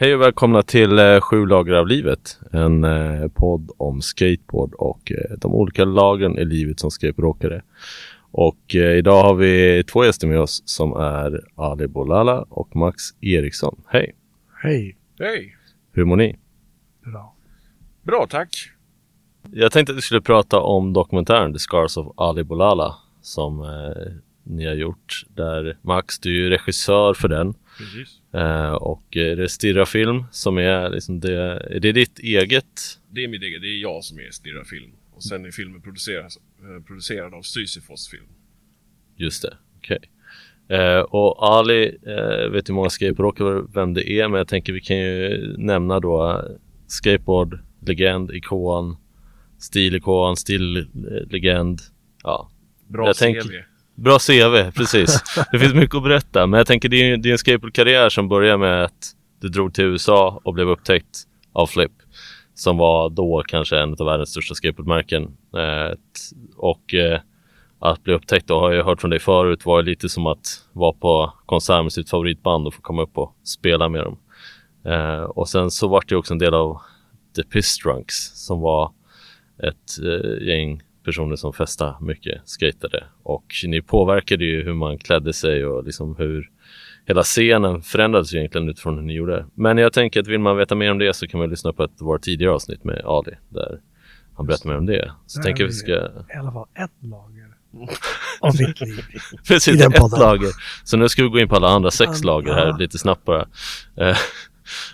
Hej och välkomna till eh, Sju lager av livet. En eh, podd om skateboard och eh, de olika lagren i livet som skateboardåkare. Och eh, idag har vi två gäster med oss som är Ali Bolala och Max Eriksson. Hej! Hej. Hej! Hur mår ni? Bra. Bra, tack. Jag tänkte att vi skulle prata om dokumentären The Scars of Ali Bolala som eh, ni har gjort. Där Max, du är ju regissör för den. Eh, och eh, det är Stirra Film som är liksom det, är det ditt eget? Det är mitt eget, det är jag som är Stirra Film. Och sen är filmen producerad, eh, producerad av Sisyfos Film. Just det, okej. Eh, och Ali, eh, vet hur många skateboardåkare vem det är, men jag tänker vi kan ju nämna då skateboard, legend, ikon, stilikon, stillegend. Ja, Bra Jag CV. tänker- bra CV, precis. det finns mycket att berätta, men jag tänker det är, det är en skateboardkarriär som börjar med att du drog till USA och blev upptäckt av Flip som var då kanske en av världens största skateboardmärken. Eh, och eh, att bli upptäckt och har jag hört från dig förut var lite som att vara på konsert med sitt favoritband och få komma upp och spela med dem. Eh, och sen så vart det också en del av The Piss Drunks som var ett eh, gäng personer som festade mycket, skatade och ni påverkade ju hur man klädde sig och liksom hur hela scenen förändrades egentligen utifrån hur ni gjorde. Men jag tänker att vill man veta mer om det så kan man lyssna på ett vårt tidigare avsnitt med Ali där han berättar mer om det. Så tänker vi ska I alla fall ett lager av mitt liv. Precis, ett podden. lager. Så nu ska vi gå in på alla andra sex lager här lite snabbt bara.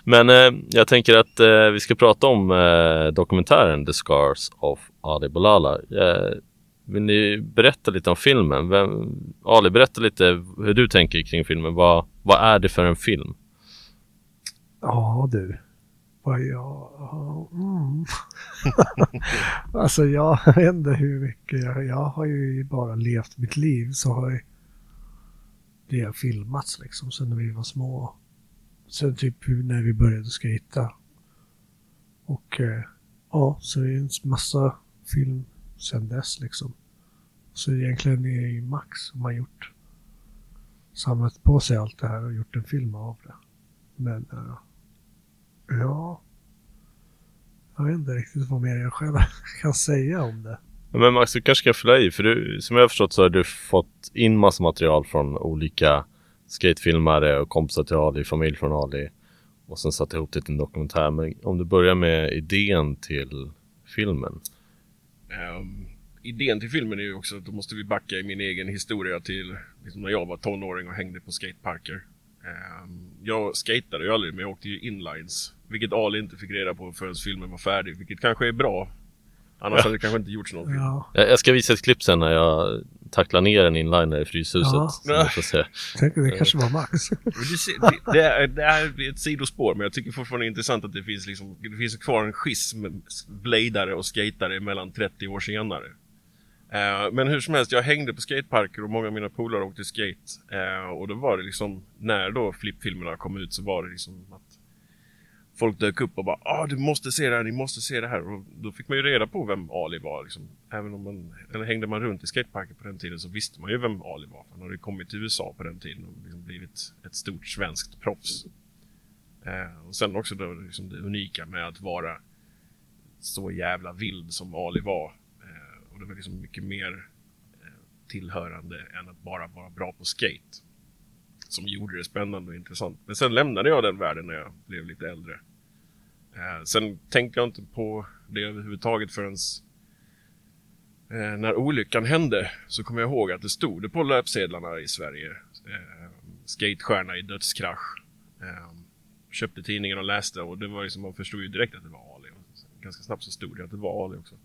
Men eh, jag tänker att eh, vi ska prata om eh, dokumentären The Scars of Ali Bolala. Eh, vill ni berätta lite om filmen? Vem, Ali, berätta lite hur du tänker kring filmen. Vad, vad är det för en film? Ja du. Vad jag... Mm. alltså jag vet inte hur mycket jag... Jag har ju bara levt mitt liv så har jag det har filmats liksom sen vi var små. Sen typ när vi började skejta. Och eh, ja, så det är en massa film sen dess liksom. Så egentligen är det ju Max som har gjort samlat på sig allt det här och gjort en film av det. Men eh, ja, jag vet inte riktigt vad mer jag själv kan säga om det. Men Max, du kanske ska fylla i, för du, som jag har förstått så har du fått in massa material från olika skatefilmare och kompisar till Ali, familj från Ali och sen satt ihop det till en dokumentär. Men om du börjar med idén till filmen. Ehm, idén till filmen är ju också att då måste vi backa i min egen historia till liksom när jag var tonåring och hängde på skateparker. Ehm, jag skatade ju aldrig, men jag åkte ju inlines. Vilket Ali inte fick reda på förrän filmen var färdig, vilket kanske är bra. Annars Ja. hade det kanske inte gjorts någon film. Ja, Jag, jag ska visa ett klipp sen när jag tacklar ner en inliner i Fryshuset. Ja. Se. tänk det kanske var Max. Det, det, är, det är ett sidospår, men jag tycker fortfarande det är intressant att det finns, liksom, det finns kvar en schism bladare och skatare mellan 30 år senare. Eh, men hur som helst, jag hängde på skateparker och många av mina polare åkte skate. Eh, och då var det liksom, när då flippfilmerna kom ut så var det liksom att folk dök upp och bara ah du måste se det här, ni måste se det här. Och då fick man ju reda på vem Ali var. Liksom. Även om man, eller hängde man runt i skateparker på den tiden så visste man ju vem Ali var. Han hade kommit till USA på den tiden och liksom blivit ett stort svenskt proffs. Eh, och sen också då liksom det unika med att vara så jävla vild som Ali var. Eh, och det var liksom mycket mer eh, tillhörande än att bara vara bra på skate. Som gjorde det spännande och intressant. Men sen lämnade jag den världen när jag blev lite äldre. Eh, sen tänkte jag inte på det överhuvudtaget förrän eh, när olyckan hände så kommer jag ihåg att det stod det på löpsedlarna i Sverige. Eh, skatestjärna i dödskrasch. Eh, köpte tidningen och läste och det var liksom, man förstod ju direkt att det var Ali. Och ganska snabbt så stod det att det var Ali också.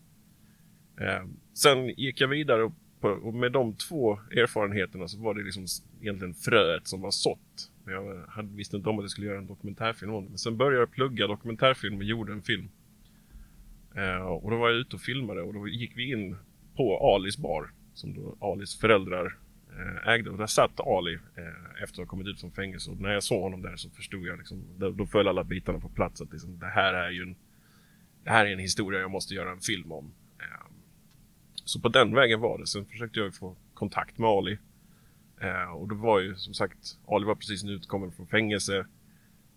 Eh, sen gick jag vidare och, på, och med de två erfarenheterna så var det liksom egentligen fröet som var sått. Men jag hade, visste inte om att jag skulle göra en dokumentärfilm om det. Men sen började jag plugga dokumentärfilm och gjorde en film. Eh, och då var jag ute och filmade och då gick vi in på Alis bar som då Alis föräldrar eh, ägde. Och där satt Ali eh, efter att ha kommit ut från fängelse. Och när jag såg honom där så förstod jag liksom, då, då föll alla bitarna på plats att liksom, det här är ju en, det här är en historia jag måste göra en film om. Eh, så på den vägen var det. Sen försökte jag få kontakt med Ali. Eh, och då var ju som sagt, Ali var precis utkommen från fängelse.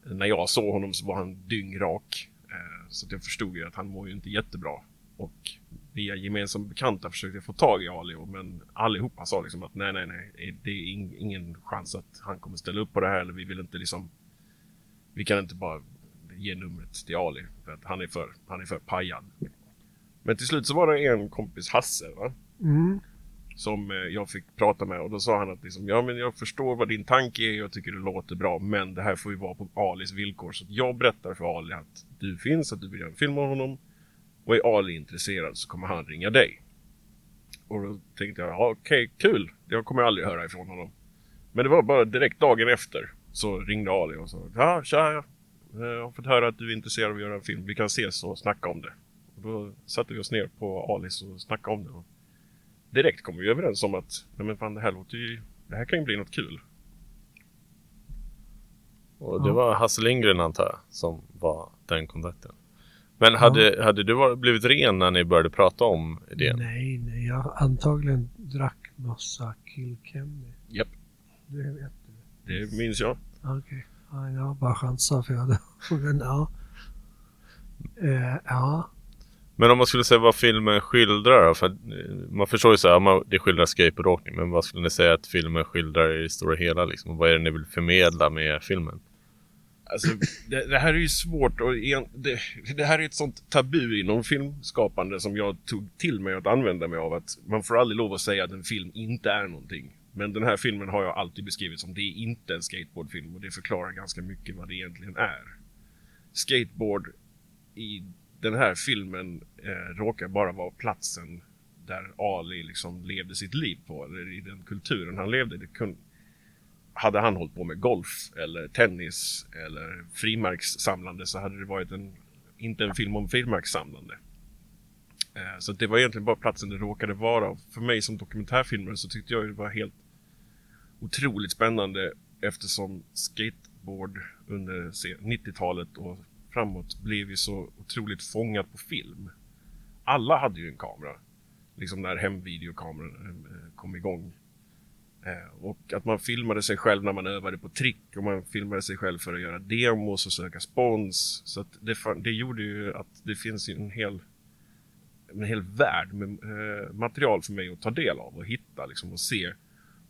när jag såg honom så var han dyngrak. Eh, så att jag förstod ju att han mår ju inte jättebra. Och via gemensamma bekanta försökte få tag i Ali, men allihopa sa liksom att nej, nej, nej, det är ingen chans att han kommer ställa upp på det här eller vi vill inte liksom vi kan inte bara ge numret till Ali för att han är för, han är för pajad. Men till slut så var det en kompis, Hasse, va? Mm. som eh, jag fick prata med och då sa han att liksom, ja men jag förstår vad din tanke är, jag tycker det låter bra men det här får ju vara på Alis villkor så jag berättar för Ali att du finns, att du vill göra en film om honom och är Ali intresserad så kommer han ringa dig. Och då tänkte jag, ja, okej, kul, jag kommer aldrig höra ifrån honom. Men det var bara direkt dagen efter så ringde Ali och sa, ja tja, jag har fått höra att du är intresserad av att göra en film, vi kan ses och snacka om det. Och då satte vi oss ner på Alis och snackade om det. Och direkt kom vi överens om att nej men fan det här låter ju, det här kan ju bli något kul. Och det var Hasse Lindgren antar jag som var den kontakten. Men hade, hade du varit, blivit ren när ni började prata om idén? Nej, nej, jag antagligen drack massa killkenny. Japp. Det vet du. Det minns jag. Okej. Ja, jag bara chansar för jag hade... Men ja. Eh, ja. Men om man skulle säga vad filmen skildrar då? För eh, man förstår ju så här, man, det skildrar skateboardåkning. Men vad skulle ni säga att filmen skildrar i det stora hela liksom? Vad är det ni vill förmedla med filmen? Alltså, det, det här är ju svårt och en, det, det här är ett sånt tabu inom filmskapande som jag tog till mig att använda mig av. Att man får aldrig lov att säga att en film inte är någonting. Men den här filmen har jag alltid beskrivit som det är inte en skateboardfilm och det förklarar ganska mycket vad det egentligen är. Skateboard i den här filmen eh, råkar bara vara platsen där Ali liksom levde sitt liv på, eller i den kulturen han levde. Det kunde, hade han hållit på med golf eller tennis eller frimärkssamlande så hade det varit en, inte en film om frimärkssamlande. Eh, så det var egentligen bara platsen det råkade vara. För mig som dokumentärfilmare så tyckte jag det var helt otroligt spännande eftersom skateboard under 90-talet och framåt blev ju så otroligt fångat på film. Alla hade ju en kamera. Liksom när hemvideokameran eh, kom igång. Eh, och att man filmade sig själv när man övade på trick och man filmade sig själv för att göra demos och söka spons. Så att det, det gjorde ju att det finns en hel, en hel värld med eh, material för mig att ta del av och hitta liksom, och se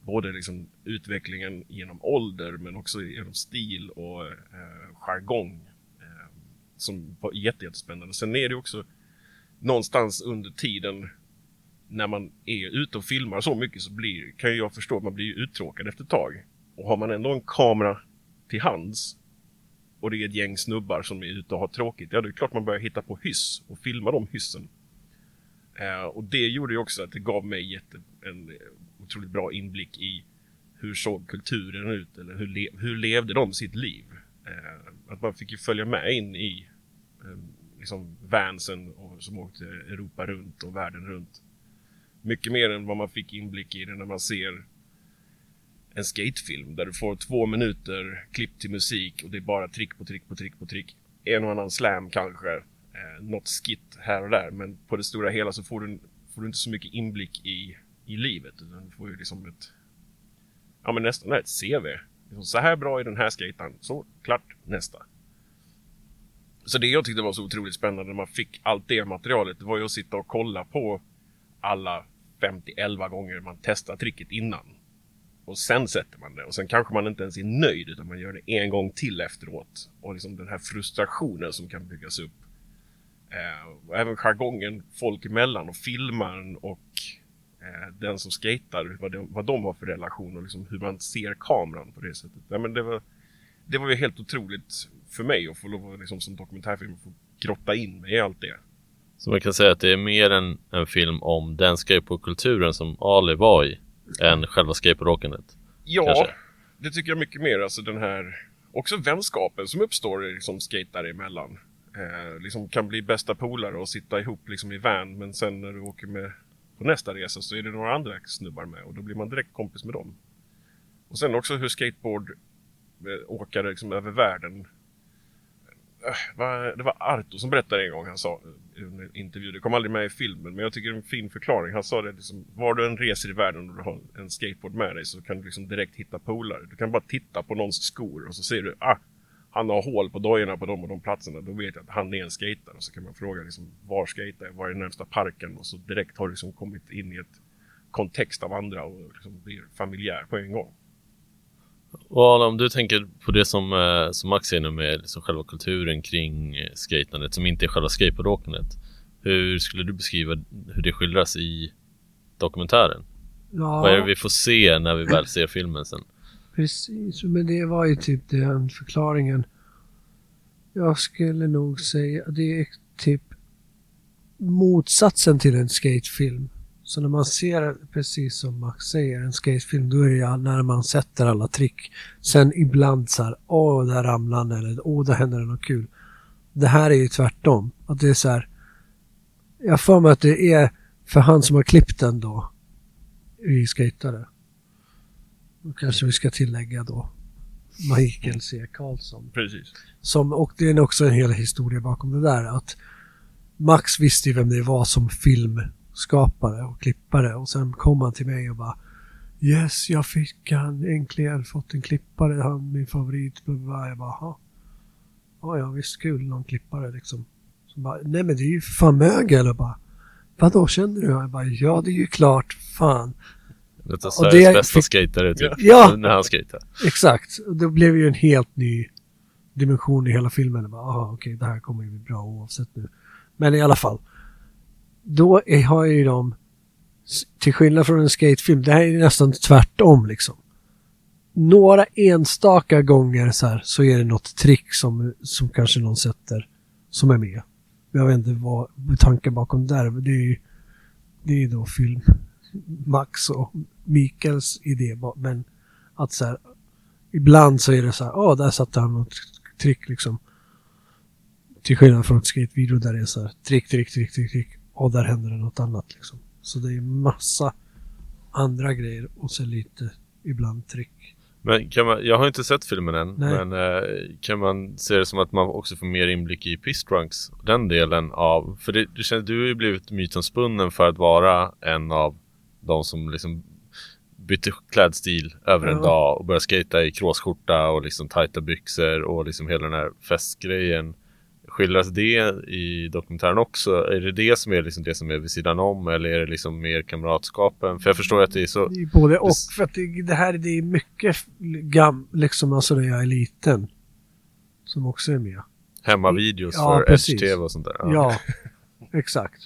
både liksom utvecklingen genom ålder men också genom stil och eh, jargong eh, som var jättespännande. Sen är det också någonstans under tiden när man är ute och filmar så mycket så blir, kan jag förstå att man blir uttråkad efter ett tag. Och har man ändå en kamera till hands och det är ett gäng snubbar som är ute och har tråkigt, ja det är klart man börjar hitta på hyss och filma de hyssen. Eh, och det gjorde ju också att det gav mig jätte, en otroligt bra inblick i hur såg kulturen ut eller hur, le, hur levde de sitt liv? Eh, att man fick ju följa med in i eh, liksom vansen och, som åkte Europa runt och världen runt. Mycket mer än vad man fick inblick i det när man ser en skatefilm där du får två minuter klipp till musik och det är bara trick på trick på trick på trick. En och annan slam kanske, eh, något skit här och där men på det stora hela så får du, får du inte så mycket inblick i, i livet utan du får ju liksom ett ja men nästan ett CV Liksom, så här bra är den här skatan, Så, klart, nästa. Så det jag tyckte var så otroligt spännande när man fick allt det materialet, det var ju att sitta och kolla på alla 50-11 gånger man testar tricket innan. Och sen sätter man det och sen kanske man inte ens är nöjd utan man gör det en gång till efteråt. Och liksom den här frustrationen som kan byggas upp. Eh, och även jargongen folk emellan och filmaren och eh, den som skejtar, vad de, vad de har för relation och liksom hur man ser kameran på det sättet. Ja, men det, var, det var ju helt otroligt för mig att få lov att liksom, som dokumentärfilm få grotta in mig i allt det. Så man kan säga att det är mer en, en film om den skateboardkulturen som Ali var i än själva skateboardåkandet? Ja, kanske. det tycker jag mycket mer. Alltså den här också vänskapen som uppstår liksom skatare emellan. Eh, liksom kan bli bästa polare och sitta ihop liksom i van men sen när du åker med på nästa resa så är det några andra snubbar med och då blir man direkt kompis med dem. Och sen också hur skateboardåkare liksom över världen Äh, det var Arto som berättade en gång, han sa i en intervju, det kom aldrig med i filmen, men jag tycker det är en fin förklaring. Han sa det liksom, var du än reser i världen och du har en skateboard med dig så kan du liksom direkt hitta polare. Du kan bara titta på någons skor och så ser du, ah, han har hål på dojorna på de och de platserna, då vet jag att han är en skater. Och så kan man fråga liksom, var skejtar jag? Var är närmsta parken? Och så direkt har du liksom kommit in i ett kontext av andra och liksom blir familjär på en gång. Och om du tänker på det som, eh, som Max säger nu med liksom själva kulturen kring eh, skatandet som inte är själva skateboardåkandet. Hur skulle du beskriva hur det skildras i dokumentären? Ja, Vad är det vi får se när vi väl ser filmen sen? precis. Men det var ju typ den förklaringen. Jag skulle nog säga att det är typ motsatsen till en skatefilm. Så när man ser, precis som Max säger, en skatefilm, då är det ju när man sätter alla trick. Sen ibland så här, åh, där ramlar han eller åh, där händer det något kul. Det här är ju tvärtom. Att det är så här, jag får mig att det är för han som har klippt den då, i skatare. Då kanske vi ska tillägga då Michael C. Karlsson. Precis. Som, och det är också en hel historia bakom det där. Att Max visste ju vem det var som filmskapare och klippare. Och sen kom han till mig och bara Yes, jag fick han äntligen fått en klippare. Han min favorit. Jag bara, "Jaha." Ja, ja, visst kul. Någon klippare liksom. Så bara, Nej men det är ju för fan mögel. Och bara, Vadå känner du? Jag bara, ja det är ju klart. Fan. Det är Sveriges bästa fick- skatare typ. Ja. När han skater. Exakt. Det blev ju en helt ny dimension i hela filmen. Jag bara, Aha, okej, det här kommer ju bli bra oavsett nu. Men i alla fall. Då är, har ju de, till skillnad från en skatefilm, det här är nästan tvärtom liksom. Några enstaka gånger så här så är det något trick som, som kanske någon sätter som är med. Jag vet inte vad tanken bakom det där men det är ju det är ju då film Max och Mikaels idé. Men att så här, ibland så är det så här, ja där satte han något trick liksom. Till skillnad från ett skatevideo där det är så här, trick, trick, trick, trick, trick. Och där händer det något annat liksom. Så det är massa andra grejer och så lite ibland trick. Men kan man, jag har inte sett filmen än, Nej. men eh, kan man se det som att man också får mer inblick i Piss Drunks? Den delen av, för det, det känns, du har ju blivit mytomspunnen för att vara en av de som liksom bytte klädstil över en Ja. dag och började skata i kråsskjorta och liksom tajta byxor och liksom hela den här festgrejen. Skildras det i dokumentären också? Är det det som är liksom det som är vid sidan om eller är det liksom mer kamratskapen? För jag förstår att det är så Det är både och. För att det, det här det är mycket gam, liksom alltså när jag är liten. Som också är med. hemmavideos Ja, för precis. Och sånt där. Ja, exakt.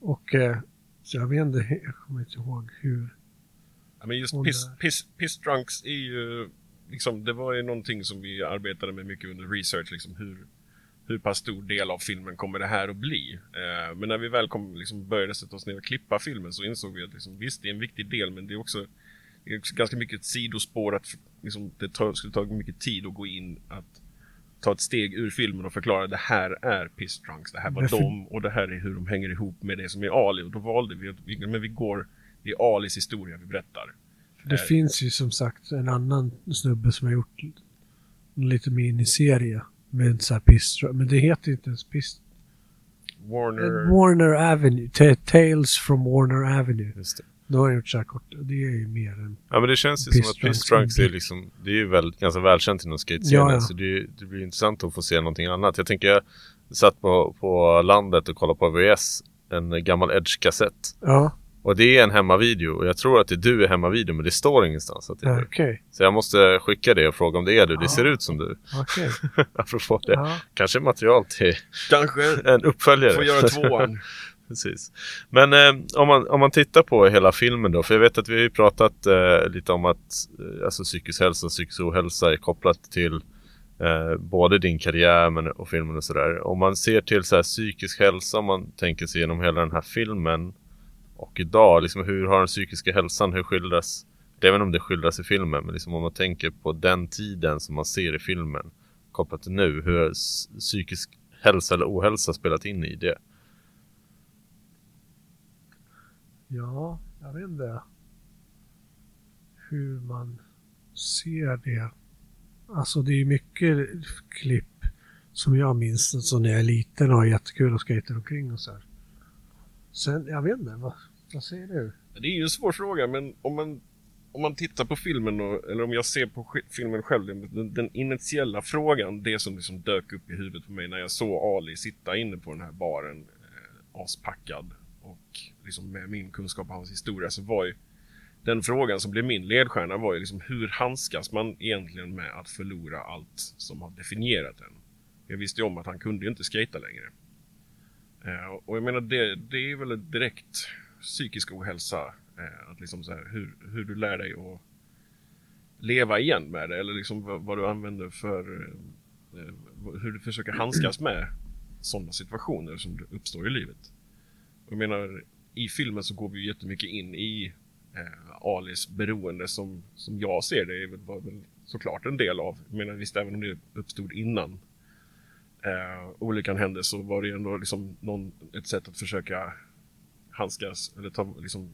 Och eh, så jag vet inte, jag kommer inte ihåg hur. Ja, men just piss, piss, piss drunks är ju liksom, det var ju någonting som vi arbetade med mycket under research, liksom hur, hur pass stor del av filmen kommer det här att bli? Eh, men när vi väl kom, liksom började sätta oss ner och klippa filmen så insåg vi att liksom, visst, det är en viktig del, men det är också, det är också ganska mycket ett sidospår att liksom, det tar, skulle ta mycket tid att gå in att ta ett steg ur filmen och förklara det här är Piss Drunks, det här var Men för- dem och det här är hur de hänger ihop med det som är Ali och då valde vi att vi, men vi går, det är Alis historia vi berättar. Det Eh. finns ju som sagt en annan snubbe som har gjort en liten miniserie med sån här piss. Men det heter inte ens piss. Warner... Warner Avenue. Ta- Tales from Warner Avenue. Just det. Då har jag gjort så här kort. Det är ju mer än... Ja men det känns ju som att Drunks är liksom Det är ju väl, ganska välkänt inom skatescenen Ja, ja. så det, det blir intressant att få se någonting annat. Jag tänker jag satt på, på landet och kollade på VS En gammal Edge-kassett Ja, Och det är en hemmavideo och jag tror att det är du i hemmavideo men det står ingenstans att det är du. okej. Så jag måste skicka det och fråga om det är du. Det Ja. ser ut som du. Okej. Apropå det. Ja. Kanske material till Kanske en uppföljare. får göra tvåan. Precis. Men eh, om, man, om man tittar på hela filmen då, för jag vet att vi har ju pratat eh, lite om att eh, alltså psykisk hälsa och psykisk ohälsa är kopplat till eh, både din karriär men, och filmen och sådär. Om man ser till så här, psykisk hälsa, om man tänker sig genom hela den här filmen och idag, liksom hur har den psykiska hälsan, hur skildras jag om det skildras i filmen, men liksom om man tänker på den tiden som man ser i filmen kopplat till nu, hur har psykisk hälsa eller ohälsa spelat in i det? Ja, jag vet inte hur man ser det. Alltså det är mycket klipp som jag minns som när jag är liten och har jättekul och skejtar omkring och så här. Sen, jag vet inte, vad, vad säger du? Det är ju en svår fråga, men om man om man tittar på filmen, och, eller om jag ser på filmen själv, den, den initiella frågan, det som liksom dök upp i huvudet på mig när jag såg Ali sitta inne på den här baren, eh, aspackad och liksom med min kunskap om hans historia, så var ju den frågan som blev min ledstjärna var ju liksom hur handskas man egentligen med att förlora allt som har definierat en? Jag visste ju om att han kunde ju inte skata längre. Eh, och jag menar det, det är väl direkt psykisk ohälsa. Eh, att liksom så här, hur, hur du lär dig att leva igen med det eller liksom vad, vad du använder för eh, hur du försöker handskas med sådana situationer som uppstår i livet. Jag menar, i filmen så går vi ju jättemycket in i eh, Alis beroende som, som jag ser det det var väl såklart en del av. Jag menar visst, även om det uppstod innan eh, olyckan hände så var det ju ändå liksom någon, ett sätt att försöka handskas eller ta, liksom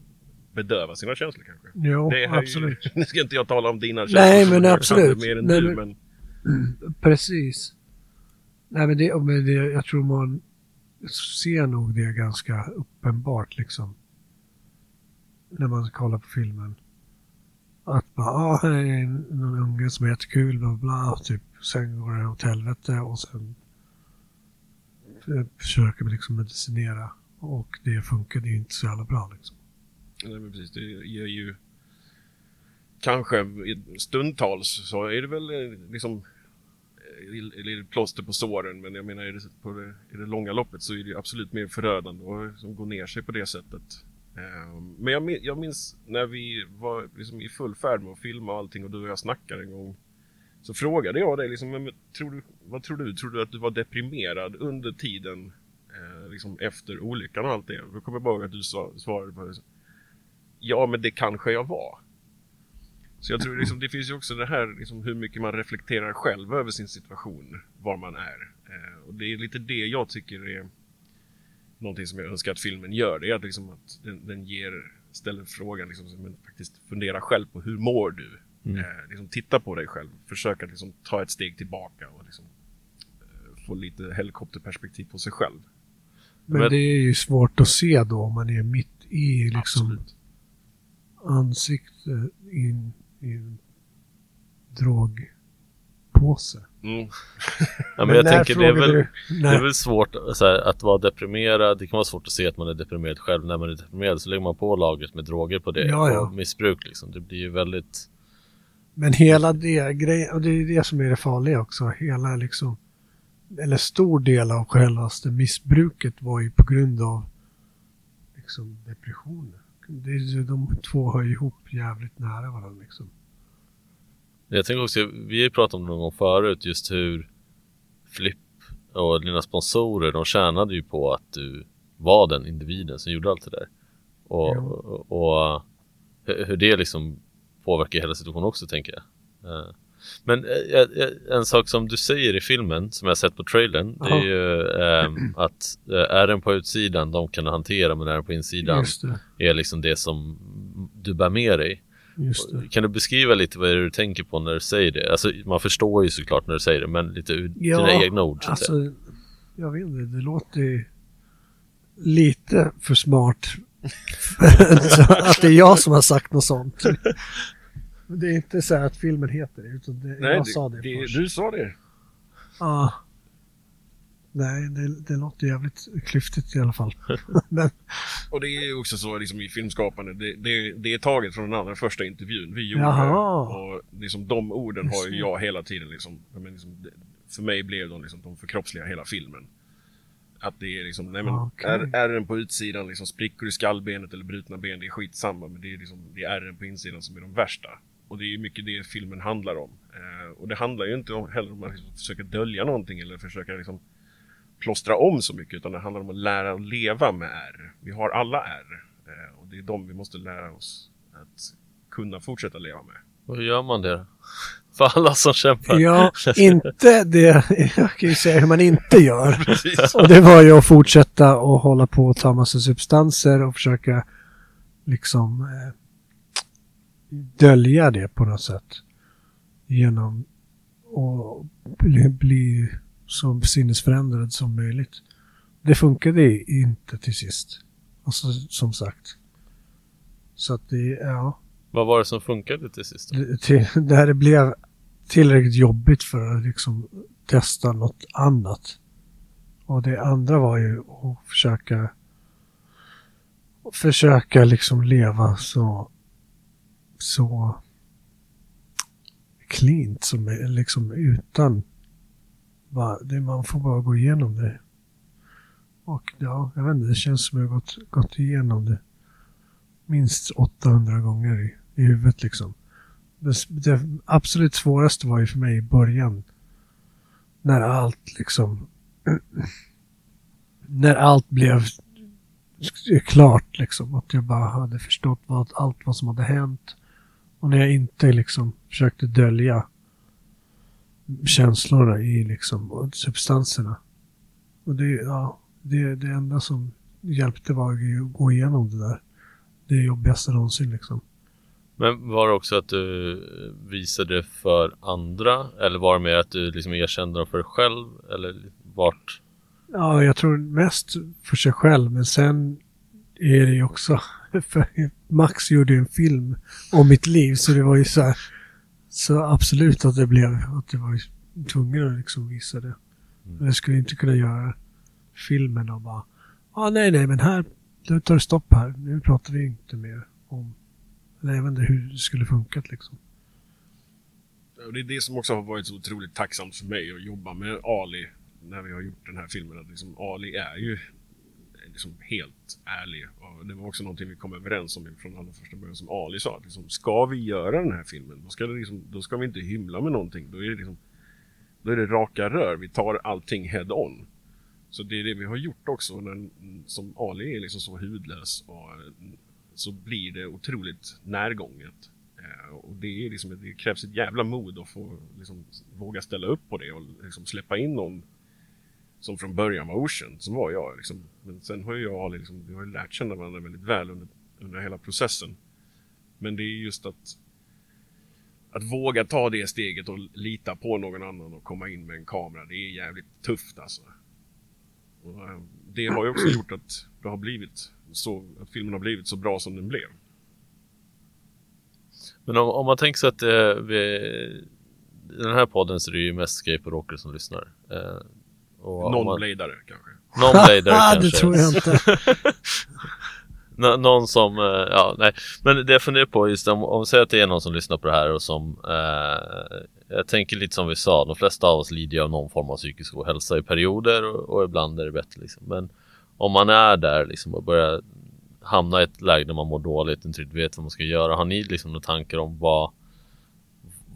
bedöva sina känslor kanske. Jo, Det är absolut. Ju, nu ska inte jag tala om dina känslor. Nej, men absolut. Mer än Nej, du, men- men Precis. Nej, men, det, men det, jag tror man ser nog det ganska uppenbart liksom. När man kollar på filmen. Att bara, ah, här är en- någon unge som är jättekul, bla bla, bla, typ. Sen går det åt helvete och sen Eh, försöker liksom medicinera. Och det funkade ju inte så jävla bra liksom. Nej men precis, det ger ju kanske stundtals så är det väl eh, liksom eh, eller plåster på såren men jag menar i det, på det, i det långa loppet så är det absolut mer förödande att liksom gå ner sig på det sättet. Men jag, minns, jag minns när vi var liksom i full färd med att filma och allting och du och jag snackade en gång så frågade jag dig liksom, men, tror du, vad tror du? Tror du att du var deprimerad under tiden eh, liksom efter olyckan och allt det? Då kommer jag bara ihåg att du svarade på det. Ja, men det kanske jag var. Så jag tror liksom, det finns ju också det här liksom, hur mycket man reflekterar själv över sin situation, var man är. Eh, och det är lite det jag tycker är någonting som jag önskar att filmen gör. Det är att, liksom, att den, den ger, ställer frågan, liksom, men faktiskt fundera själv på hur mår du? Mm. Eh, liksom, titta på dig själv, försöka liksom, ta ett steg tillbaka och liksom, eh, få lite helikopterperspektiv på sig själv. Men, Men- det är ju svårt att se då om man är mitt i liksom Absolut. ansikte in i en drogpåse. Mm. Ja, men jag tänker det är, väl, du- det är väl svårt så här, att vara deprimerad. Det kan vara svårt att se att man är deprimerad själv. När man är deprimerad så lägger man på lagret med droger på det. Ja, ja. Och missbruk liksom. Det blir ju väldigt... Men hela det grejen, och det är det som är det farliga också, hela liksom, eller stor del av självaste missbruket var ju på grund av liksom depressioner. Det är, de två hör ihop jävligt nära varandra liksom. Jag tänker också, vi har ju pratat om det någon gång förut just hur Flipp och dina sponsorer, de tjänade ju på att du var den individen som gjorde allt det där. Och, Jo. och, och hur det liksom påverkar hela situationen också tänker jag. Eh, Men eh, en sak som du säger i filmen, som jag sett på trailern, det är ju ehm, att eh, är den på utsidan, de kan hantera, men är den på insidan är liksom det som du bär med dig. Kan du beskriva lite vad det är du tänker på när du säger det? Alltså man förstår ju såklart när du säger det, men lite ur Ja, dina egna ord så. Alltså, jag vet inte, det låter ju lite för smart. Att det är jag som har sagt något sånt. Men Det är inte så här att filmen heter det, utan det, jag sa det, det, först. du sa det. Ja. Nej, det, det låter jävligt klyftigt i alla fall. Men, Och det är ju också så liksom, i filmskapande, det, det, det är taget från den allra första intervjun vi gjorde. Jaha. Och liksom, de orden har ju det. jag hela tiden liksom, menar, liksom det, för mig blev de liksom, de förkroppsliga hela filmen. Att det är liksom, nej men Okej. är, är den på utsidan liksom sprickor i skallbenet eller brutna ben, det är skitsamma. Men det är liksom, det är ärren på insidan som är de värsta. Och det är ju mycket det filmen handlar om. Eh, och det handlar ju inte om, heller om att liksom försöka dölja någonting eller försöka liksom plåstra om så mycket utan det handlar om att lära att leva med ärr. Vi har alla ärr eh, och det är de vi måste lära oss att kunna fortsätta leva med. Hur gör man det? För alla som kämpar. ja, inte det, jag kan ju säga hur man inte gör. Precis. Och det var ju att fortsätta och hålla på och ta massa substanser och försöka liksom eh, dölja det på något sätt. Genom att bli, så sinnesförändrad som möjligt. Det funkade inte till sist. Alltså som sagt. Så att det, ja. Vad var det som funkade till sist? Det- till, där det blev tillräckligt jobbigt för att liksom testa något annat. Och det andra var ju att försöka försöka liksom leva så så cleant som liksom utan bara, det, man får bara gå igenom det. Och ja, jag vet inte, det känns som jag har gått, gått igenom det minst 800 gånger i, i huvudet liksom. Det, absolut svåraste var ju för mig i början. När allt liksom... när allt blev klart liksom. Att jag bara hade förstått vad, allt vad som hade hänt. Och när jag inte liksom försökte dölja känslorna i liksom och substanserna. Och det, ja, det, det enda som hjälpte var ju att gå igenom det där. Det jobbigaste någonsin liksom. Men var det också att du visade för andra? Eller var det mer att du liksom erkände dem för dig själv? Eller vart? Ja, jag tror mest för sig själv, men sen är det ju också... För Max gjorde ju en film om mitt liv, så det var ju så här... Så absolut att det blev... Att jag var tvungen att liksom visa det. Men jag skulle inte kunna göra filmen och bara... ah, nej, nej, men här... Nu tar det stopp här. Nu pratar vi inte mer om... Eller jag vet inte hur det skulle funkat liksom. Och det är det som också har varit så otroligt tacksamt för mig att jobba med Ali när vi har gjort den här filmen. Att liksom Ali är ju eh, liksom helt ärlig. Och det var också någonting vi kom överens om från allra första början som Ali sa. Att liksom, ska vi göra den här filmen då ska, det liksom, då ska vi inte hymla med någonting. Då är, det liksom, då är det raka rör. Vi tar allting head on. Så det är det vi har gjort också. När, som Ali är liksom så hudlös och, eh, så blir det otroligt närgånget. Eh, och det, är liksom, det krävs ett jävla mod att få liksom, våga ställa upp på det och liksom, släppa in någon som från början var okänd, som var jag. Liksom. Men sen har ju jag och Ali liksom, vi har lärt känna varandra väldigt väl under, under hela processen. Men det är just att att våga ta det steget och lita på någon annan och komma in med en kamera, det är jävligt tufft alltså. Och, eh, det har ju också gjort att det har blivit så, att filmen har blivit så bra som den blev. Men om, om man tänker sig att eh, vi, i den här podden så är det ju mest skateboardåkare som lyssnar. Eh, och Någon man- bladare kanske. Någon bladare Ah, kanske. det tror jag inte. Nå- någon som, eh, ja nej. Men det jag funderar på just om, om vi säger att det är någon som lyssnar på det här och som eh, Jag tänker lite som vi sa, de flesta av oss lider ju av någon form av psykisk ohälsa i perioder och, och ibland är det bättre liksom. Men om man är där liksom och börjar hamna i ett läge där man mår dåligt, inte riktigt vet vad man ska göra. Har ni liksom några tankar om vad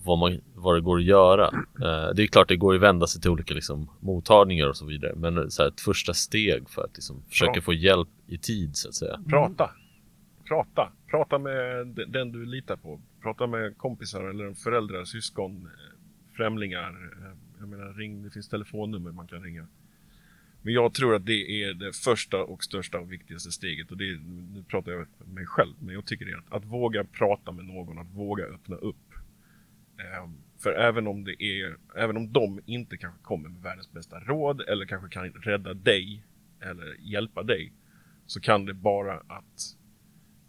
vad, man, vad det går att göra. Eh, det är klart det går att vända sig till olika liksom, mottagningar och så vidare. Men så här, ett första steg för att liksom, försöka få hjälp i tid så att säga. Prata. Prata. Prata med den du litar på. Prata med kompisar eller föräldrar, syskon, eh, främlingar. Eh, Jag menar, ring, det finns telefonnummer man kan ringa. Men jag tror att det är det första och största och viktigaste steget. Och det är, nu pratar jag för mig själv, men jag tycker det är att, att våga prata med någon, att våga öppna upp. Um, För även om det är, även om de inte kanske kommer med världens bästa råd eller kanske kan rädda dig eller hjälpa dig så kan det bara att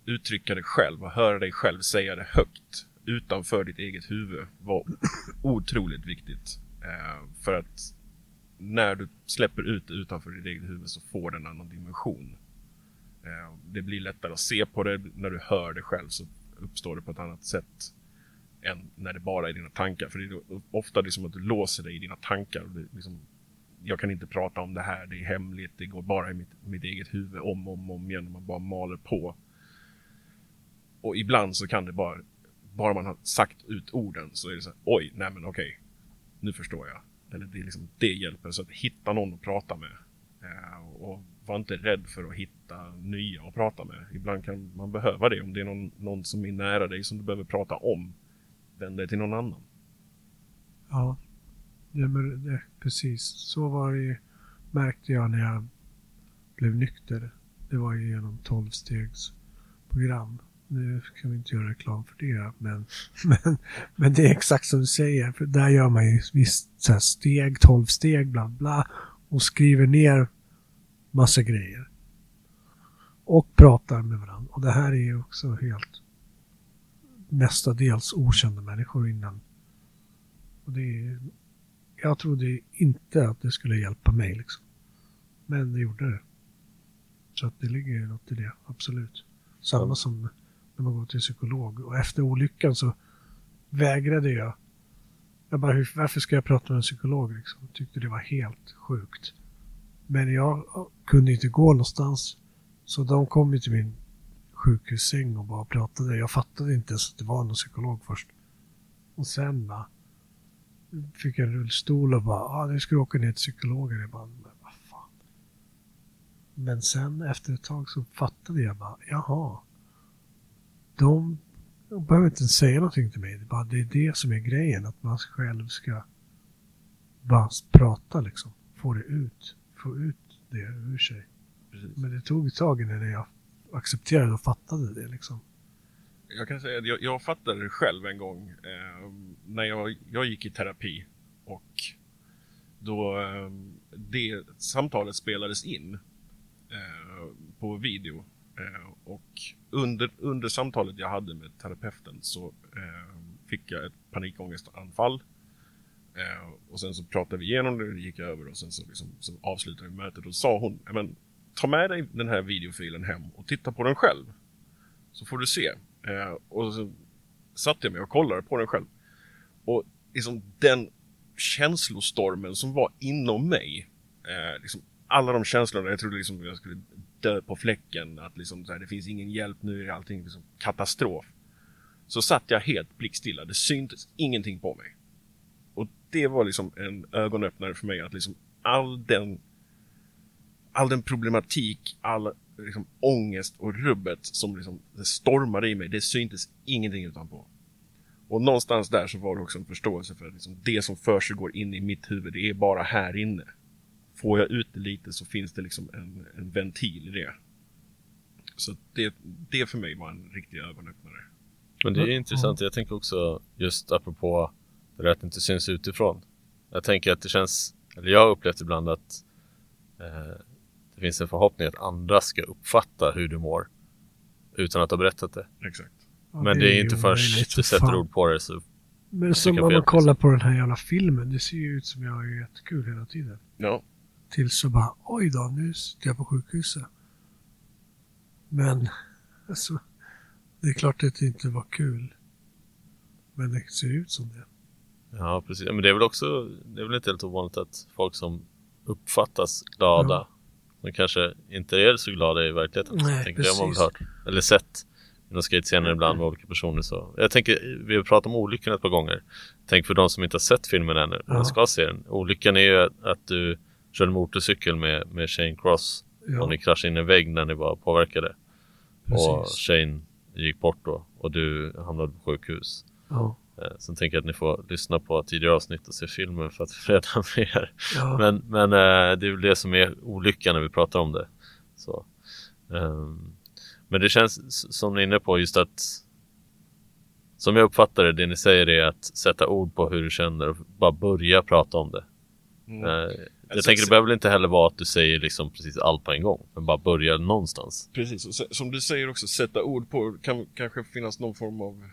uttrycka det själv och höra dig själv säga det högt utanför ditt eget huvud var otroligt viktigt. Eh, för att när du släpper ut det utanför ditt eget huvud så får det en annan dimension. Eh, det blir lättare att se på det. När du hör det själv så uppstår det på ett annat sätt än när det bara är dina tankar. För det är ofta liksom att du låser dig i dina tankar. Och liksom, jag kan inte prata om det här, det är hemligt, det går bara i mitt, mitt eget huvud om och om, om igen. Man bara maler på. Och ibland så kan det bara, bara man har sagt ut orden så är det så här, oj, nej men okej, nu förstår jag. Eller det, liksom, det hjälper, så att hitta någon att prata med. Eh, och var inte rädd för att hitta nya att prata med. Ibland kan man behöva det om det är någon, någon som är nära dig som du behöver prata om. Vänd dig till någon annan. Ja, det, men det, precis. Så var det ju, märkte jag när jag blev nykter. Det var ju genom 12-stegsprogram. Nu kan vi inte göra reklam för det, men, men, men det är exakt som du säger. För där gör man ju visst så steg, 12 steg, bla bla. Och skriver ner massa grejer. Och pratar med varandra. Och det här är ju också helt... mestadels okända människor innan. Och det, jag trodde inte att det skulle hjälpa mig liksom. Men det gjorde det. Så att det ligger något i det, absolut. Samma som när man går till psykolog. Och efter olyckan så vägrade jag. Jag bara, hur, varför ska jag prata med en psykolog liksom? Jag tyckte det var helt sjukt. Men jag kunde inte gå någonstans. Så de kom ju till min sjukhussäng och bara pratade. Jag fattade inte ens att det var någon psykolog först. Och sen va, fick jag en rullstol och bara, ah, nu ska du åka ner till psykologen. Jag bara, men vad fan. Men sen efter ett tag så fattade jag bara, jaha. De, de behöver inte ens säga någonting till mig. Det är, bara, det är det som är grejen, att man själv ska bara prata liksom. Få det ut. Få ut det ur sig. Precis. Men det tog ett tag innan jag accepterade och fattade det liksom. Jag kan säga att jag, jag fattade det själv en gång eh, när jag, jag gick i terapi och då eh, det samtalet spelades in eh, på video Eh, och under, under samtalet jag hade med terapeuten så eh, fick jag ett panikångestanfall eh, och sen så pratade vi igenom det, det gick över och sen så, liksom, så avslutade vi mötet och sa hon, men ta med dig den här videofilen hem och titta på den själv så får du se. Eh, och så satte jag mig och kollade på den själv. Och liksom den känslostormen som var inom mig. Eh, liksom alla de känslorna, jag trodde liksom jag skulle dö på fläcken. Att liksom så här, det finns ingen hjälp, nu är allting liksom katastrof. Så satt jag helt blickstilla, det syntes ingenting på mig. Och det var liksom en ögonöppnare för mig att liksom all den all den problematik, all liksom, ångest och rubbet som liksom, stormade i mig, det syntes ingenting utanpå. Och någonstans där så var det också en förståelse för att liksom, det som försiggår in i mitt huvud, det är bara här inne. Får jag ut det lite så finns det liksom en, en ventil i det. Så det, det för mig var en riktig ögonöppnare. Men det är Ja. intressant. Jag tänker också just apropå det där att det inte syns utifrån. Jag tänker att det känns, eller jag har upplevt ibland att eh, det finns en förhoppning att andra ska uppfatta hur du mår utan att ha berättat det. Exakt. Ja, Men det är inte förrän du sätter fan. ord på det så Men som om man kollar på den här jävla filmen, det ser ju ut som jag har jättekul hela tiden. Ja, Tills så bara, oj då, nu sitter jag på sjukhuset. Men, alltså, det är klart att det inte var kul. Men det ser ut som det. Ja, precis. Men det är väl också, det är väl inte helt ovanligt att folk som uppfattas glada, Ja. som kanske inte är så glada i verkligheten. Nej, tänker, det har man väl precis. hört, eller sett i några skatescener ibland med olika personer. Så. Jag tänker, vi har pratat om olyckan ett par gånger. Tänk för de som inte har sett filmen ännu, Ja. men ska se den. Olyckan är ju att, att du körde motorcykel med, med Shane Cross och Ja, ni kraschade in i en vägg när ni var påverkade. Och precis. Shane gick bort då och du hamnade på sjukhus. Ja, Eh, Sen tänker jag att ni får lyssna på tidigare avsnitt och se filmen för att få reda mer. ja. Men, men eh, det är väl det som är olyckan när vi pratar om det. Så. ehm, men det känns som ni är inne på just att som jag uppfattar det, det ni säger är att sätta ord på hur du känner och bara börja prata om det. mm. Jag Alltså, tänker det så- behöver inte heller vara att du säger liksom precis allt på en gång, men bara börja någonstans. Precis, och se- som du säger också, sätta ord på kan kanske finnas någon form av...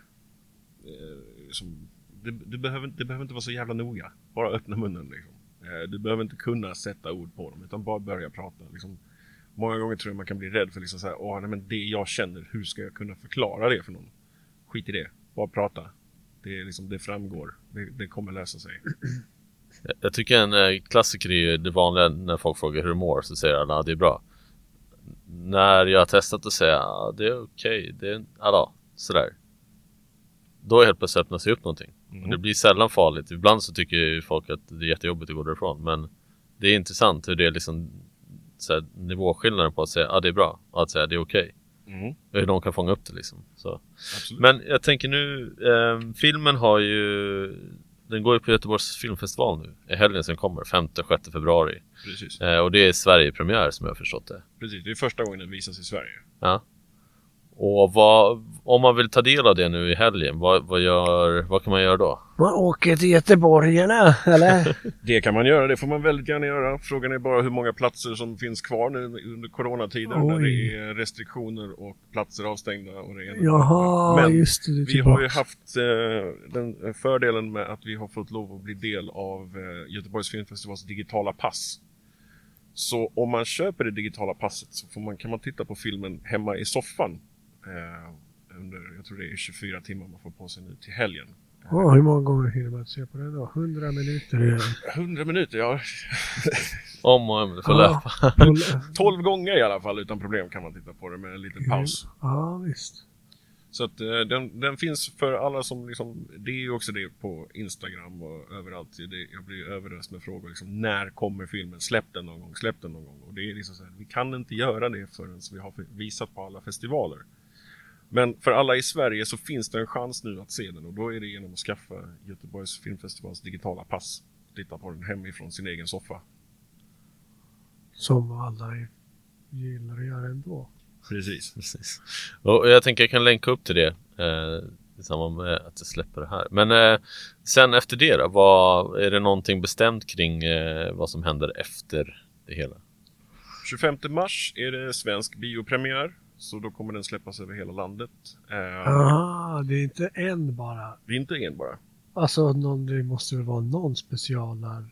Eh, som, det, det, behöver, det behöver inte vara så jävla noga. Bara öppna munnen liksom. Eh, du behöver inte kunna sätta ord på dem, utan bara börja prata. Liksom, många gånger tror jag man kan bli rädd för liksom så här, Åh, nej, men det jag känner, hur ska jag kunna förklara det för någon? Skit i det, bara prata. Det, är liksom, det framgår, det, det kommer lösa sig. Jag- tycker en eh, klassiker är ju det vanliga när folk frågar hur du mår så säger alla att det är bra. När jag har testat att säga att det är okej, det är ja, sådär. Då helt plötsligt öppnar sig upp någonting. Mm. Och det blir sällan farligt. Ibland så tycker folk att det är jättejobbigt att gå därifrån. Men det är intressant hur det är liksom så här, nivåskillnaden på att säga att ah, det är bra och att säga det är okej. Mm, Hur de kan fånga upp det liksom. Men jag tänker nu, ehm, filmen har ju Den går ju på Göteborgs filmfestival nu i helgen som kommer, 5-6 februari. precis, Eh, och det är Sverigepremiär som jag har förstått det. precis, det är första gången den visas i Sverige. Ja. Och vad, om man vill ta del av det nu i helgen, vad, vad, gör, vad kan man göra då? Man åker till Göteborgarna, eller? Det kan man göra, det får man väldigt gärna göra. Frågan är bara hur många platser som finns kvar nu under coronatiden när Oj. det är restriktioner och platser avstängda. Och det ena. Jaha, Men just det. Vi har ju haft eh, den fördelen med att vi har fått lov att bli del av eh, Göteborgs filmfestivals digitala pass. Så om man köper det digitala passet så får man, kan man titta på filmen hemma i soffan. Eh, under, jag tror det är 24 timmar man får på sig nu till helgen. Åh, hur många gånger hinner man se på det då? 100 minuter redan. 100 minuter, ja. Om och om, det får Ja. löpa. 12 gånger i alla fall utan problem kan man titta på det med en liten paus. Ja, visst. Så att eh, den, den finns för alla som liksom, det är ju också det på Instagram och överallt. Det, jag blir överöst med frågor liksom, när kommer filmen? Släpp den någon gång, släpp den någon gång. Och det är liksom så här, vi kan inte göra det förrän vi har visat på alla festivaler. Men för alla i Sverige så finns det en chans nu att se den och då är det genom att skaffa Göteborgs filmfestivals digitala pass. Titta på den hemifrån sin egen soffa. Som alla gillar att göra ändå. Precis. Precis. Och jag tänker jag kan länka upp till det eh, i samband med att jag släpper det här. Men eh, sen efter det då, vad, är det någonting bestämt kring eh, vad som händer efter det hela? 25 mars är det svensk biopremiär. Så då kommer den släppas över hela landet. Aha, det är inte en bara. Det är inte en bara. Alltså, någon, det måste väl vara någon specialare.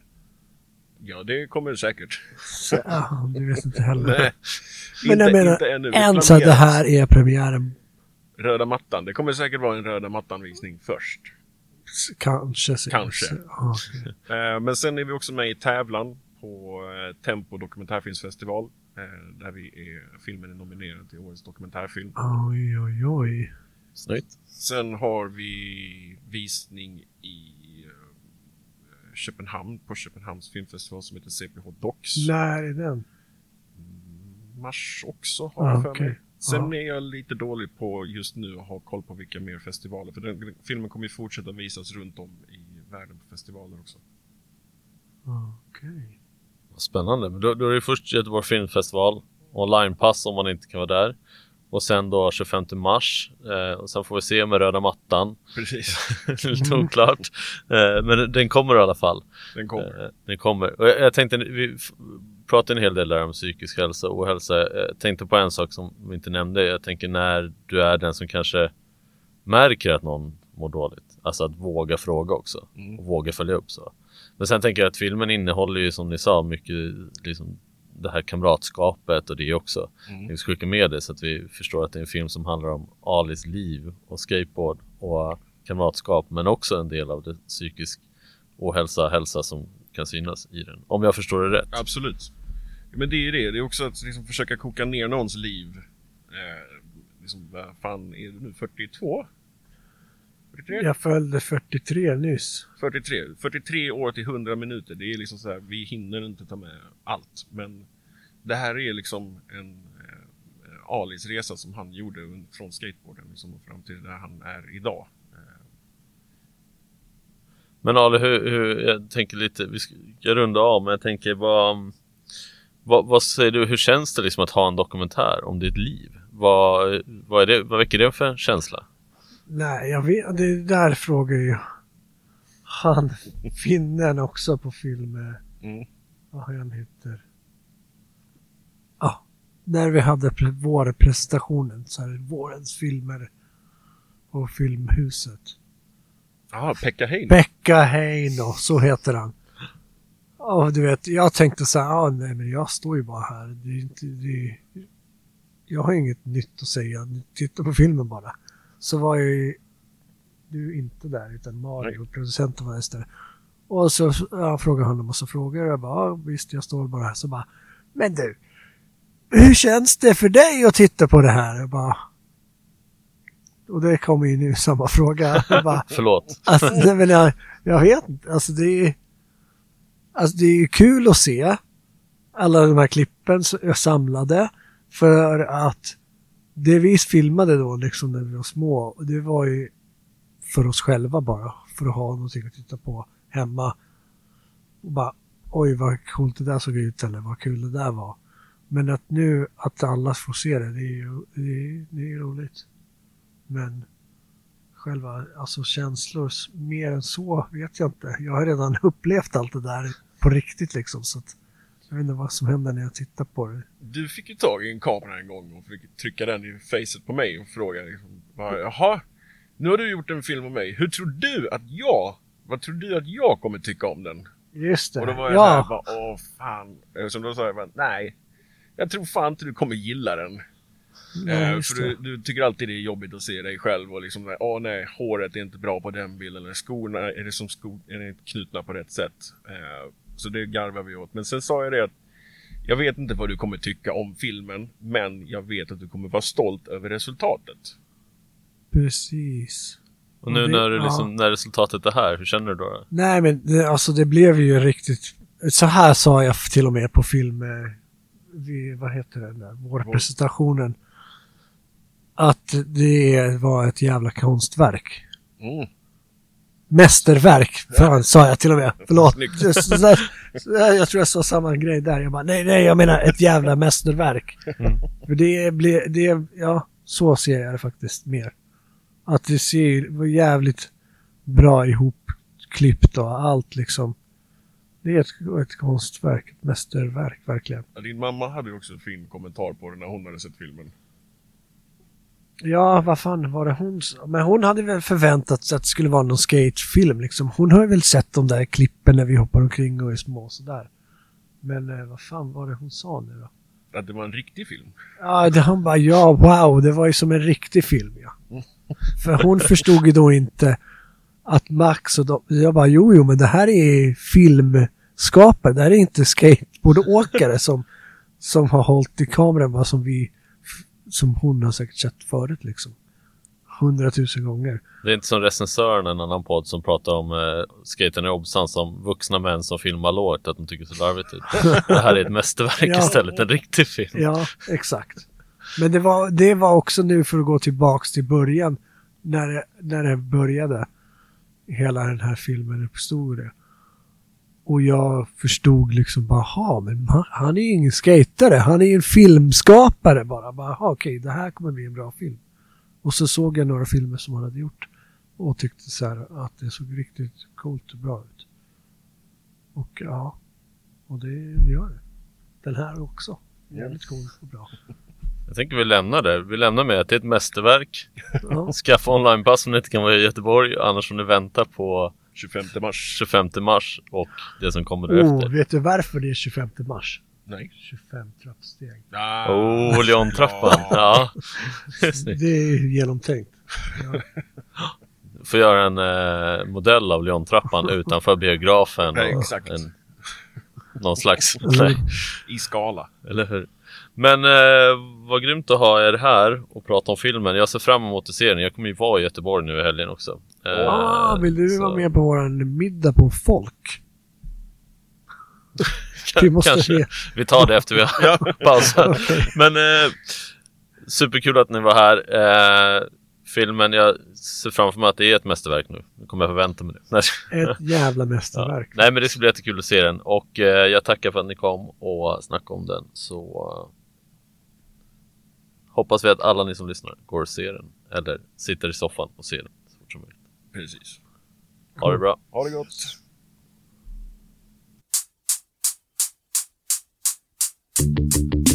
Ja, det kommer säkert. Så, ja, du vet inte heller. Nej, Men inte, jag menar, inte ännu. Vi En så att det här är premiären. Röda mattan. Det kommer säkert vara en röda mattan-visning först. Kanske. Kanske. Ja, okej. Eh, men sen är vi också med i tävlan på eh, Tempo dokumentärfilmsfestival. Eh, där vi är, filmen är nominerad till årets dokumentärfilm. Oj, oj, oj. Snyggt. Sen har vi visning i eh, Köpenhamn på Köpenhamns filmfestival som heter CPH Docs. När är den? mars också har Ah, jag för okej. mig. Sen är jag lite dålig på just nu att ha koll på vilka mer festivaler. För den, filmen kommer ju fortsätta visas runt om i världen på festivaler också. Okej. Vad Spännande. Men då, då är det först Göteborg Filmfestival, onlinepass om man inte kan vara där. Och sen då 25 mars. Eh, och sen får vi se med röda mattan. Precis. Lite oklart. Eh, men den kommer i alla fall. Den kommer. Eh, den kommer. Och jag, jag tänkte, vi pratar en hel del där om psykisk hälsa och ohälsa. Jag tänkte på en sak som vi inte nämnde. Jag tänker när du är den som kanske märker att någon mår dåligt. Alltså att våga fråga också. Mm. Och våga följa upp så. Men sen tänker jag att filmen innehåller ju som ni sa mycket liksom det här kamratskapet och det också. Mm. Vi ska skicka med det så att vi förstår att det är en film som handlar om Alis liv och skateboard och kamratskap men också en del av det psykisk ohälsa, hälsa som kan synas i den. Om jag förstår det rätt. Absolut. Men det är ju det. Det är också att liksom försöka koka ner någons liv. Eh, liksom, vad fan är du nu? 42? 43? Jag följde 43 nyss. 43. 43 år till 100 minuter. Det är liksom så här, vi hinner inte ta med allt. Men det här är liksom en eh, Alis resa som han gjorde från skateboarden liksom, fram till där han är idag. Eh, Men Ali, hur, hur, jag tänker lite, vi ska runda av men jag tänker vad, vad, vad säger du, hur känns det liksom att ha en dokumentär om ditt liv? Vad, vad, är det, vad väcker det för känsla? Nej, jag vet Det där frågar ju han finnen också på film. Mm. Vad han heter. Ja, när vi hade pre- vårpresentationen så här vårens filmer på Filmhuset. Jaha, Pekka Heino. Pekka Heino, så heter han. Och du vet, jag tänkte så här, ah, nej men jag står ju bara här. Det är inte, det jag har inget nytt att säga. Titta på filmen bara. Så var ju, du inte där, utan Mario, producenten var istället. Och så jag frågade honom massa frågor. Jag bara, ah, visst jag står bara här. Så bara, men du, hur känns det för dig att titta på det här? Jag bara, och det kommer ju nu samma fråga. Jag bara, Förlåt. Alltså, nej, men jag, jag vet inte. Alltså det är Alltså det är ju kul att se alla de här klippen samlade. För att det vi filmade då liksom när vi var små, det var ju för oss själva bara. För att ha någonting att titta på hemma. Och bara, oj vad coolt det där såg ut eller vad kul det där var. Men att nu att alla får se det, det är ju det är, det är roligt. Men själva alltså känslor mer än så vet jag inte. Jag har redan upplevt allt det där på riktigt liksom. Så att jag vet inte vad som händer när jag tittar på det. Du fick ju tag i en kamera en gång och fick trycka den i facet på mig och fråga liksom, bara, Jaha, nu har du gjort en film om mig. Hur tror du att jag, vad tror du att jag kommer tycka om den? Just det. Och då var jag ja. ja, bara, åh fan. Eh, Som då sa jag bara, nej. Jag tror fan inte du kommer gilla den. ja, Eh, för du, du tycker alltid det är jobbigt att se dig själv och liksom, åh nej, håret är inte bra på den bilden, eller skorna, är det som skor, är det inte knutna på rätt sätt? Eh, så det garvar vi åt. Men sen sa jag det att jag vet inte vad du kommer tycka om filmen, men jag vet att du kommer vara stolt över resultatet. Precis. Och nu det- när, du ja. liksom, när resultatet är här, hur känner du då? Nej, men det, alltså det blev ju riktigt... Så här sa jag till och med på film... eh, Vi, vad heter den där? Vårpresentationen. Att det var ett jävla konstverk. Mm. Mästerverk, fan sa jag till och med. Förlåt. Jag tror jag sa samma grej där. Jag bara, nej, nej, jag menar ett jävla mästerverk. Mm. För det blir, det, ja, så ser jag det faktiskt mer. Att det ser var jävligt bra ihopklippt och allt liksom. Det är ett, ett konstverk, ett mästerverk verkligen. Ja, din mamma hade ju också en fin kommentar på det när hon hade sett filmen. Ja, vad fan var det hon? Men hon hade väl förväntat sig att det skulle vara någon skatefilm liksom. Hon har ju väl sett de där klippen när vi hoppar omkring och är små och sådär. Men eh, vad fan var det hon sa nu då? Att det var en riktig film. Ja, det, han bara ja, wow, det var ju som en riktig film ja. För hon förstod ju då inte att Max och de, jag bara jo, jo, men det här är filmskapare, det här är inte skateboardåkare som, som har hållit i kameran vad som vi, som hon har säkert sett förut liksom. Hundratusen gånger. Det är inte som recensören, en annan podd som pratar om eh, skaten i Obsan som vuxna män som filmar lågt, att de tycker så larvigt ut. Det här är ett mästerverk Ja. istället, en riktig film. Ja, exakt. Men det var, det var också nu för att gå tillbaks till början, när det, när det började. Hela den här filmen uppstod det. Och jag förstod liksom bara, "Ha, men han, är ju ingen skatare, han är ju en filmskapare bara. bara "Ha, okej, det här kommer bli en bra film. Och så såg jag några filmer som han hade gjort och tyckte så här att det såg riktigt coolt och bra ut. Och ja, och det gör det. Den här också. Jävligt cool och bra. Jag tänker vi lämnar det. Vi lämnar med att det är ett mästerverk. Ja. Skaffa onlinepass om ni inte kan vara i Göteborg, annars får ni vänta på 25 mars. 25 mars och det som kommer Oh, därefter. vet du varför det är 25 mars? Nej. 25 trappsteg. Ah, Oh, Leontrappan. Ja. Snyggt. Det är genomtänkt. Får göra en eh, modell av Leontrappan utanför biografen. Nej, exakt. En, någon slags... Nej, I skala. eller hur? Men eh, vad grymt att ha er här och prata om filmen. Jag ser fram emot att se den. Jag kommer ju vara i Göteborg nu i helgen också. Eh, Ah, vill du så- vara med på våran middag på Folk? Vi måste Kanske. se. Vi tar det efter vi har pausat. Men eh, superkul att ni var här. Eh, filmen, jag ser framför mig att det är ett mästerverk nu. Nu kommer jag förvänta mig det. Ett jävla ja. mästerverk. Nej men det ska bli jättekul att se den och eh, jag tackar för att ni kom och snackade om den. Så eh, hoppas vi att alla ni som lyssnar går och ser den eller sitter i soffan och ser den så fort som möjligt. Precis. Ha det bra. Ha det gott. Thank you.